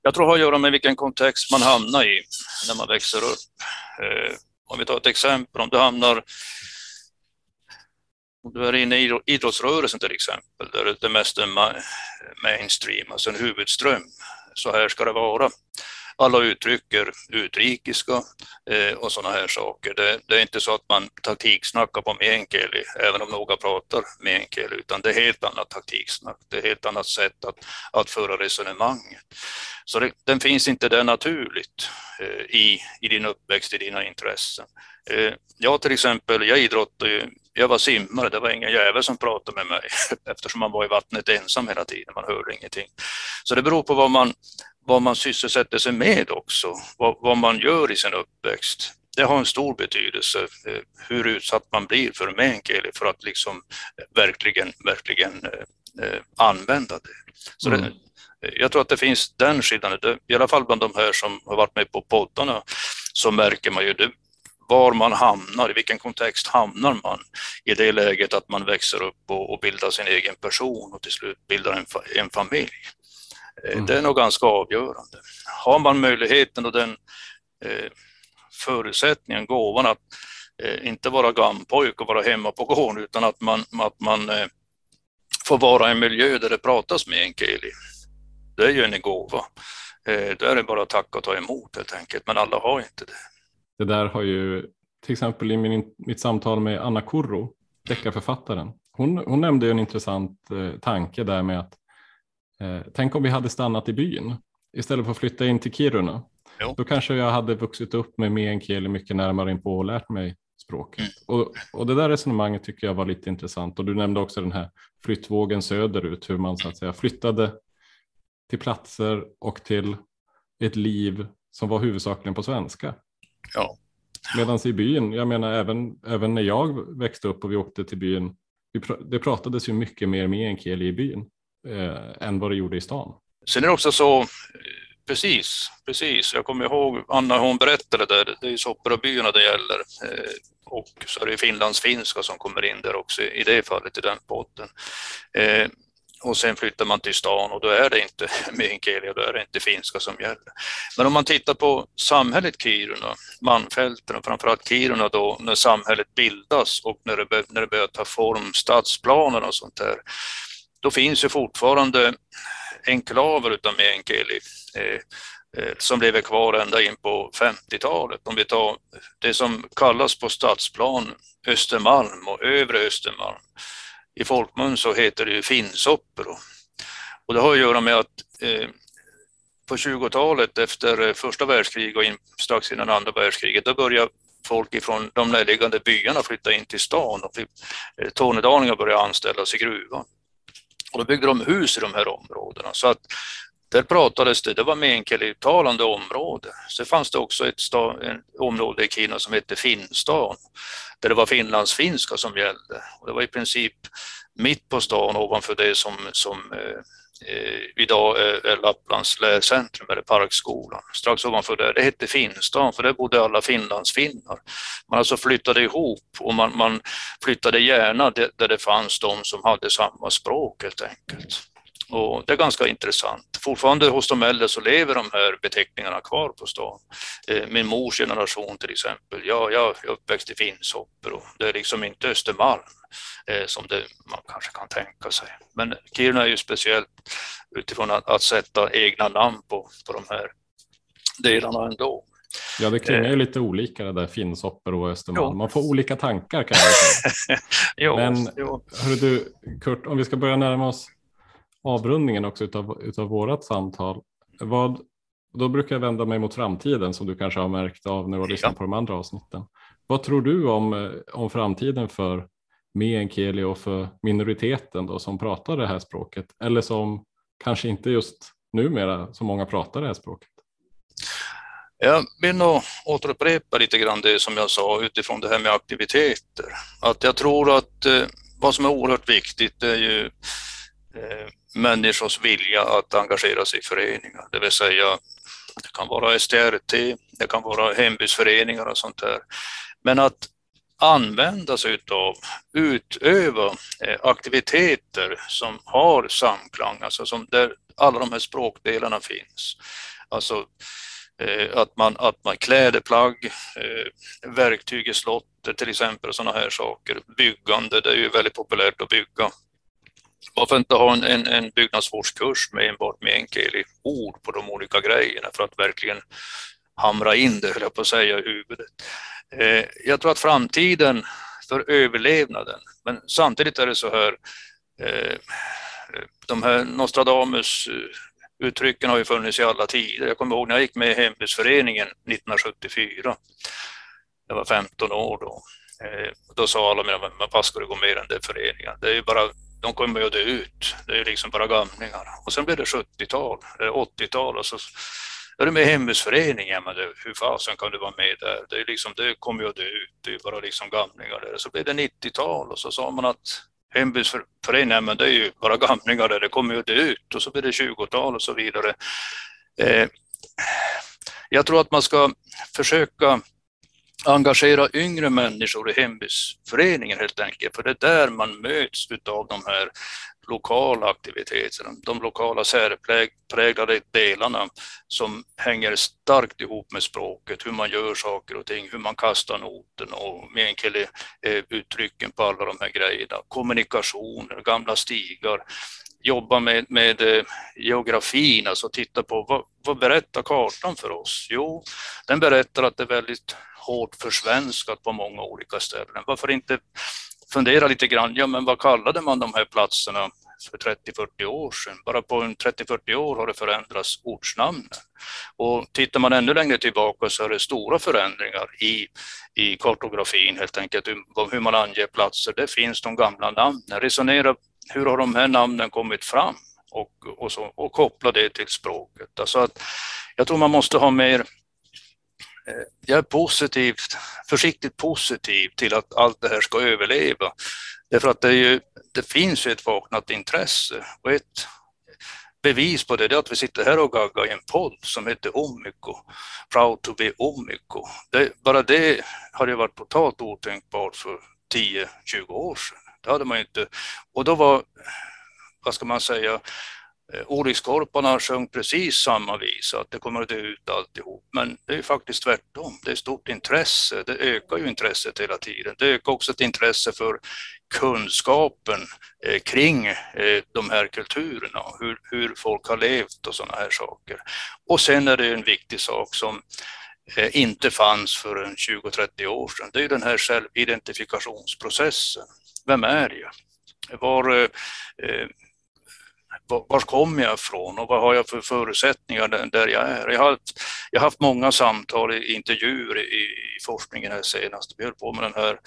Jag tror det har att göra med vilken kontext man hamnar i när man växer upp. Eh, om vi tar ett exempel, om du hamnar om du är inne i idrottsrörelsen till exempel, där det mest är mainstream, alltså en huvudström, så här ska det vara alla uttrycker utrikiska eh, och sådana här saker. Det, det, är inte så att man taktiksnackar på meänkieli, även om några pratar meänkieli, utan det är helt annat taktiksnack. Det är helt annat sätt att, att föra resonemanget. Så det, den finns inte där naturligt eh, i, i din uppväxt, i dina intressen. Eh, jag till exempel, jag idrottade ju jag var simmare, det var ingen jävel som pratade med mig eftersom man var i vattnet ensam hela tiden, man hörde ingenting. Så det beror på vad man, vad man sysselsätter sig med också, vad, vad man gör i sin uppväxt. Det har en stor betydelse eh, hur utsatt man blir för meänkieli för att liksom verkligen, verkligen eh, använda det. Så mm. det, jag tror att det finns den skillnaden, i alla fall bland de här som har varit med på poddarna, så märker man ju det, var man hamnar, i vilken kontext hamnar man i det läget att man växer upp och, och bildar sin egen person och till slut bildar en, en familj. Eh, mm. Det är nog ganska avgörande. Har man möjligheten och den eh, förutsättningen, gåvan att eh, inte vara gampojk och vara hemma på gården utan att man, att man eh, får vara i en miljö där det pratas med enkeli. Det är ju en gåva. Eh, då är det bara att tacka och ta emot helt enkelt, men alla har inte det. Det där har ju till exempel i min, mitt samtal med Anna Kurro, deckarförfattaren. Hon, hon nämnde en intressant eh, tanke där med att eh, tänk om vi hade stannat i byn istället för att flytta in till Kiruna. Jo. Då kanske jag hade vuxit upp med meänkieli mycket närmare in på och lärt mig språket. Mm. Och, och det där resonemanget tycker jag var lite intressant. Och du nämnde också den här flyttvågen söderut, hur man så att säga flyttade till platser och till ett liv som var huvudsakligen på svenska. Ja. Medan i byn, jag menar även, även när jag växte upp och vi åkte till byn, det pratades ju mycket mer meänkieli i byn eh, än vad det gjorde i stan. Sen är det också så, precis, precis, jag kommer ihåg Anna hon berättade där, det är ju Sopperabyarna det gäller. Eh, och så är det finlandsfinska som kommer in där också i det fallet i den potten. Eh, och sen flyttar man till stan och då är det inte meänkieli, och då är det inte finska som gäller. Men om man tittar på samhället Kiruna, Malmfälten och framförallt Kiruna då när samhället bildas och när det, när det börjar ta form, stadsplaner och sånt där, då finns ju fortfarande enklaver utav meänkieli eh, eh, som lever kvar ända in på 50-talet. Om vi tar det som kallas på stadsplan Östermalm och övre Östermalm i folkmun så heter det ju finsoppor. Och det har att göra med att eh, på 20-talet efter eh, första världskriget och in, strax innan andra världskriget, då började folk ifrån de närliggande byarna flytta in till stan och eh, tornedalingar började anställas i gruvan. Och då byggde de hus i de här områdena. Så att där pratades det, det var meänkielitalande område. Så fanns det också ett, stad, ett område i Kina som hette Finnstan, där det var finlandsfinska som gällde. Och det var i princip mitt på stan ovanför det som, som eh Eh, idag är, Lapplands lärcentrum, eller Parkskolan. Strax ovanför där, det hette Finnstan, för där bodde alla finlandsfinnar. Man alltså flyttade ihop och man, man flyttade gärna där det fanns de som hade samma språk helt enkelt. Och det är ganska intressant. Fortfarande hos de äldre så lever de här beteckningarna kvar på stan. Eh, min mors generation till exempel, ja, jag är uppväxt i Finnshoppor och det är liksom inte Östermalm eh, som det, man kanske kan tänka sig. Men Kiruna är ju speciellt utifrån att, att sätta egna namn på, på de här delarna ändå. Ja, det klingar ju eh. lite olika det där Finnshoppor och Östermalm. Man får olika tankar kan jag säga. jo, Men hörru du, Kurt, om vi ska börja närma oss avrundningen också utav, utav vårat samtal. Vad, då brukar jag vända mig mot framtiden som du kanske har märkt av när du har lyssnat ja. på de andra avsnitten. Vad tror du om, eh, om framtiden för meänkieli och för minoriteten då som pratar det här språket eller som kanske inte just numera så många pratar det här språket? Jag vill nog återupprepa lite grann det som jag sa utifrån det här med aktiviteter. Att jag tror att eh, vad som är oerhört viktigt är ju Eh, människors vilja att engagera sig i föreningar, det vill säga det kan vara STRT, det kan vara hembygdsföreningar och sånt där. Men att använda sig av, utöva eh, aktiviteter som har samklang, alltså som där alla de här språkdelarna finns. Alltså eh, att man, att man klädeplagg, verktyg i slottet till exempel, sådana här saker. Byggande, det är ju väldigt populärt att bygga varför inte ha en, en, en byggnadsvårdskurs med enbart meänkieli ord på de olika grejerna för att verkligen hamra in det, höll jag på att säga, i huvudet. Eh, jag tror att framtiden för överlevnaden, men samtidigt är det så här, eh, de här Nostradamus eh, uttrycken har ju funnits i alla tider. Jag kommer ihåg när jag gick med i hembygdsföreningen 1974. Jag var 15 år då. Eh, då sa alla mina vänner, vad ska du gå med i den där föreningen? Det är ju bara, de kommer ju att dö ut. Det är liksom bara gamlingar. Och sen blev det 70-tal, 80-tal eh, och så är du med i hembygdsföreningen, men det, hur fasen kan du vara med där? Det, är liksom, det kommer ju att dö ut, det är bara liksom gamlingar där. Så blev det 90-tal och så sa man att hembygdsföreningen, men det är ju bara gamlingar där, det kommer ju att dö ut. Och så blev det 20-tal och så vidare. Eh, jag tror att man ska försöka engagera yngre människor i hembygdsföreningen helt enkelt, för det är där man möts av de här lokala aktiviteterna, de lokala särpräglade delarna som hänger starkt ihop med språket, hur man gör saker och ting, hur man kastar noten och meänkieli-uttrycken eh, på alla de här grejerna, kommunikationer, gamla stigar, jobba med, med eh, geografin, alltså titta på vad, vad berättar kartan för oss? Jo, den berättar att det är väldigt hårt försvenskat på många olika ställen. Varför inte fundera lite grann, ja men vad kallade man de här platserna för 30-40 år sedan? Bara på 30-40 år har det förändrats ortsnamnen. Och tittar man ännu längre tillbaka så är det stora förändringar i, i kartografin helt enkelt, hur man anger platser. Det finns de gamla namnen. Resonera, hur har de här namnen kommit fram? Och, och, så, och koppla det till språket. Alltså att jag tror man måste ha mer Eh, jag är positivt, försiktigt positiv till att allt det här ska överleva. Därför att det, ju, det finns ju ett vaknat intresse och ett bevis på det är att vi sitter här och gaggar i en podd som heter Omiko, Proud to be Omiko. Det, bara det hade varit totalt otänkbart för 10-20 år sedan. Det hade man inte, och då var, vad ska man säga, Eh, olyckskorparna sjöng precis samma visa, att det kommer att dö ut alltihop. Men det är faktiskt tvärtom. Det är stort intresse. Det ökar ju intresset hela tiden. Det ökar också ett intresse för kunskapen eh, kring eh, de här kulturerna, hur, hur folk har levt och sådana här saker. Och sen är det en viktig sak som inte fanns för 20-30 år sedan. Det är den här självidentifikationsprocessen. Vem är jag? Var, var kommer jag ifrån och vad har jag för förutsättningar där jag är? Jag har, haft, jag har haft många samtal, intervjuer i, i forskningen här senast. Vi höll på med den här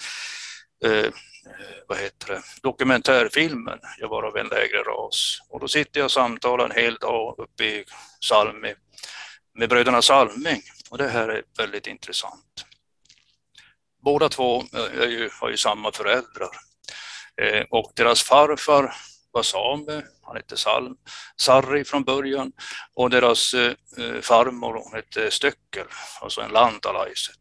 eh, vad heter det, dokumentärfilmen Jag var av en lägre ras. Och då sitter jag och samtalar en hel dag uppe i Salmi med bröderna Salming och det här är väldigt intressant. Båda två eh, ju, har ju samma föräldrar eh, och deras farfar var same, han hette Salm, Sarri från början och deras eh, farmor hon hette Stöckel, alltså en lantalaiset.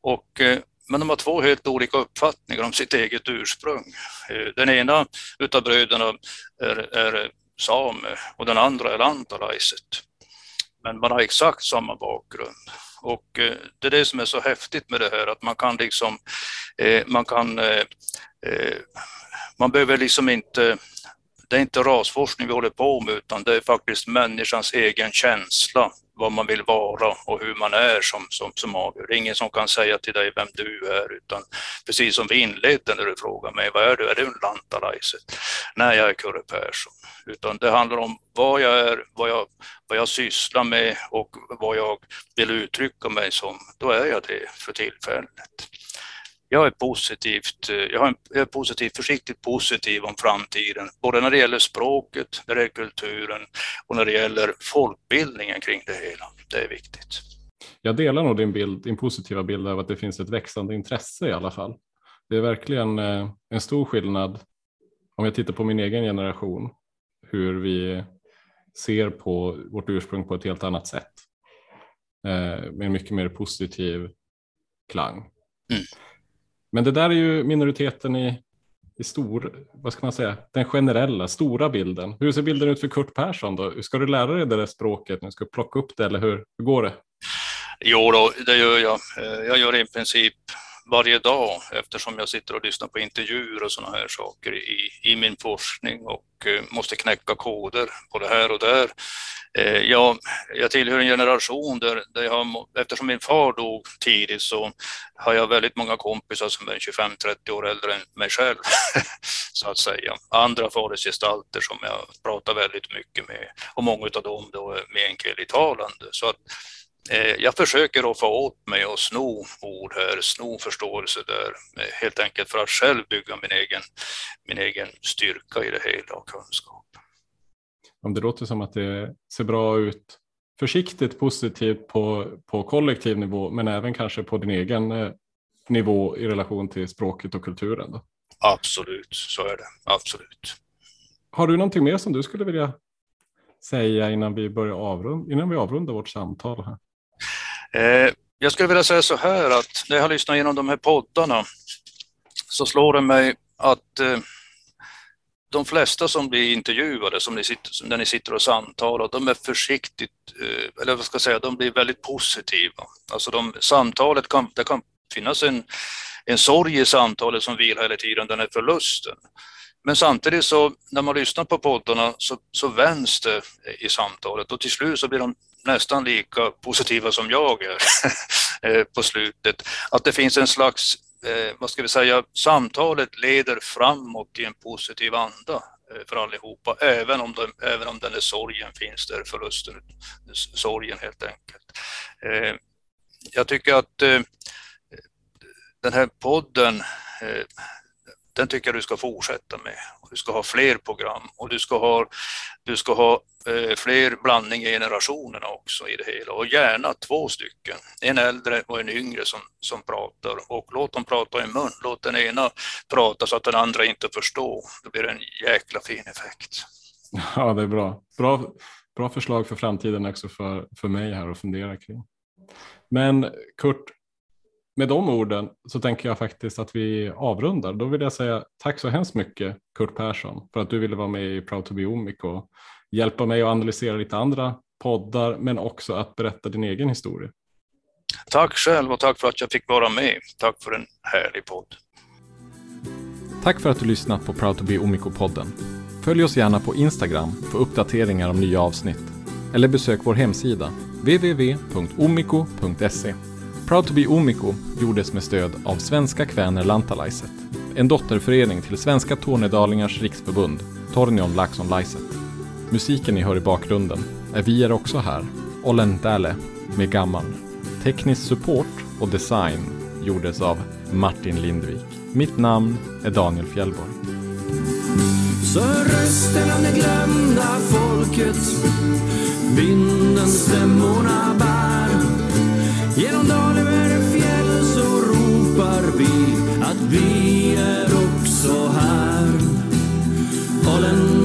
Och, eh, men de har två helt olika uppfattningar om sitt eget ursprung. Eh, den ena utav bröderna är, är same och den andra är lantalaiset. Men man har exakt samma bakgrund. Och eh, det är det som är så häftigt med det här, att man kan liksom, eh, man kan, eh, eh man behöver liksom inte det är inte rasforskning vi håller på med utan det är faktiskt människans egen känsla, vad man vill vara och hur man är som, som, som avgör. Det är ingen som kan säga till dig vem du är utan precis som vi inledde när du frågade mig, vad är du? Är du en lantalaiset? Nej, jag är Kurre Persson. Utan det handlar om vad jag är, vad jag, vad jag sysslar med och vad jag vill uttrycka mig som. Då är jag det för tillfället jag är positivt, eh, jag är positivt, försiktigt positiv om framtiden, både när det gäller språket, när det gäller kulturen och när det gäller folkbildningen kring det hela. Det är viktigt. Jag delar nog din, bild, din positiva bild av att det finns ett växande intresse i alla fall. Det är verkligen eh, en stor skillnad om jag tittar på min egen generation, hur vi ser på vårt ursprung på ett helt annat sätt. Eh, med en mycket mer positiv klang. Mm. Men det där är ju minoriteten i, i stor, vad ska man säga, den generella, stora bilden. Hur ser bilden ut för Kurt Persson då? Ska du lära dig det där språket nu? Ska du plocka upp det eller hur, hur går det? Jo då, det gör jag. Eh, jag gör i princip varje dag eftersom jag sitter och lyssnar på intervjuer och sådana här saker i, i min forskning och eh, måste knäcka koder både här och där. Eh, jag, jag tillhör en generation där, där jag har, eftersom min far dog tidigt så har jag väldigt många kompisar som är 25-30 år äldre än mig själv, så att säga. Andra fadersgestalter som jag pratar väldigt mycket med och många av dem då är meänkieli-talande. Så att jag försöker att få åt mig och sno ord här, sno förståelse där, eh, helt enkelt för att själv bygga min egen, min egen styrka i det hela och kunskap. Om det låter som att det ser bra ut försiktigt positivt på, på kollektiv nivå, men även kanske på din egen eh, nivå i relation till språket och kulturen. Då. Absolut, så är det. Absolut. Har du någonting mer som du skulle vilja säga innan vi börjar avrunda, innan vi avrundar vårt samtal? här? Eh, jag skulle vilja säga så här att när jag har lyssnat igenom de här poddarna så slår det mig att eh, de flesta som blir intervjuade, som ni sitter, när ni sitter och samtalar, de är försiktigt, eh, eller vad ska jag säga, de blir väldigt positiva. Alltså de, samtalet kan, det kan finnas en, en sorg i samtalet som vilar hela tiden, den är förlusten. Men samtidigt så när man lyssnar på poddarna så, så vänds det i samtalet och till slut så blir de nästan lika positiva som jag är eh, på slutet. Att det finns en slags, eh, vad ska vi säga, samtalet leder framåt i en positiv anda eh, för allihopa, även om, de, även om den där sorgen finns där, förlusten, sorgen helt enkelt. Jag tycker att den här podden den tycker jag du ska fortsätta med. Du ska ha fler program och du ska ha, du ska ha eh, fler blandning i generationerna också i det hela och gärna två stycken, en äldre och en yngre som, som pratar och låt dem prata i mun. Låt den ena prata så att den andra inte förstår. Då blir det en jäkla fin effekt. Ja, det är bra. Bra, bra förslag för framtiden också för, för mig här att fundera kring. Men Kurt, med de orden så tänker jag faktiskt att vi avrundar. Då vill jag säga tack så hemskt mycket Kurt Persson för att du ville vara med i Proud to be Omic och hjälpa mig att analysera lite andra poddar men också att berätta din egen historia. Tack själv och tack för att jag fick vara med. Tack för en härlig podd. Tack för att du lyssnat på Proud to be Omico-podden. Följ oss gärna på Instagram för uppdateringar om nya avsnitt. Eller besök vår hemsida www.omiko.se. Proud to be Omiko gjordes med stöd av Svenska Kväner Lantalaiset, en dotterförening till Svenska Tornedalingars riksförbund, Tornion Laxon Laiset. Musiken ni hör i bakgrunden är Vi är också här, Olentäle, med Gammal. Teknisk support och design gjordes av Martin Lindvik. Mitt namn är Daniel Fjellborg. Så rösten av det glömda folket vinden stämmorna bär Genom dal över fjäll så ropar vi att vi är också här. Holland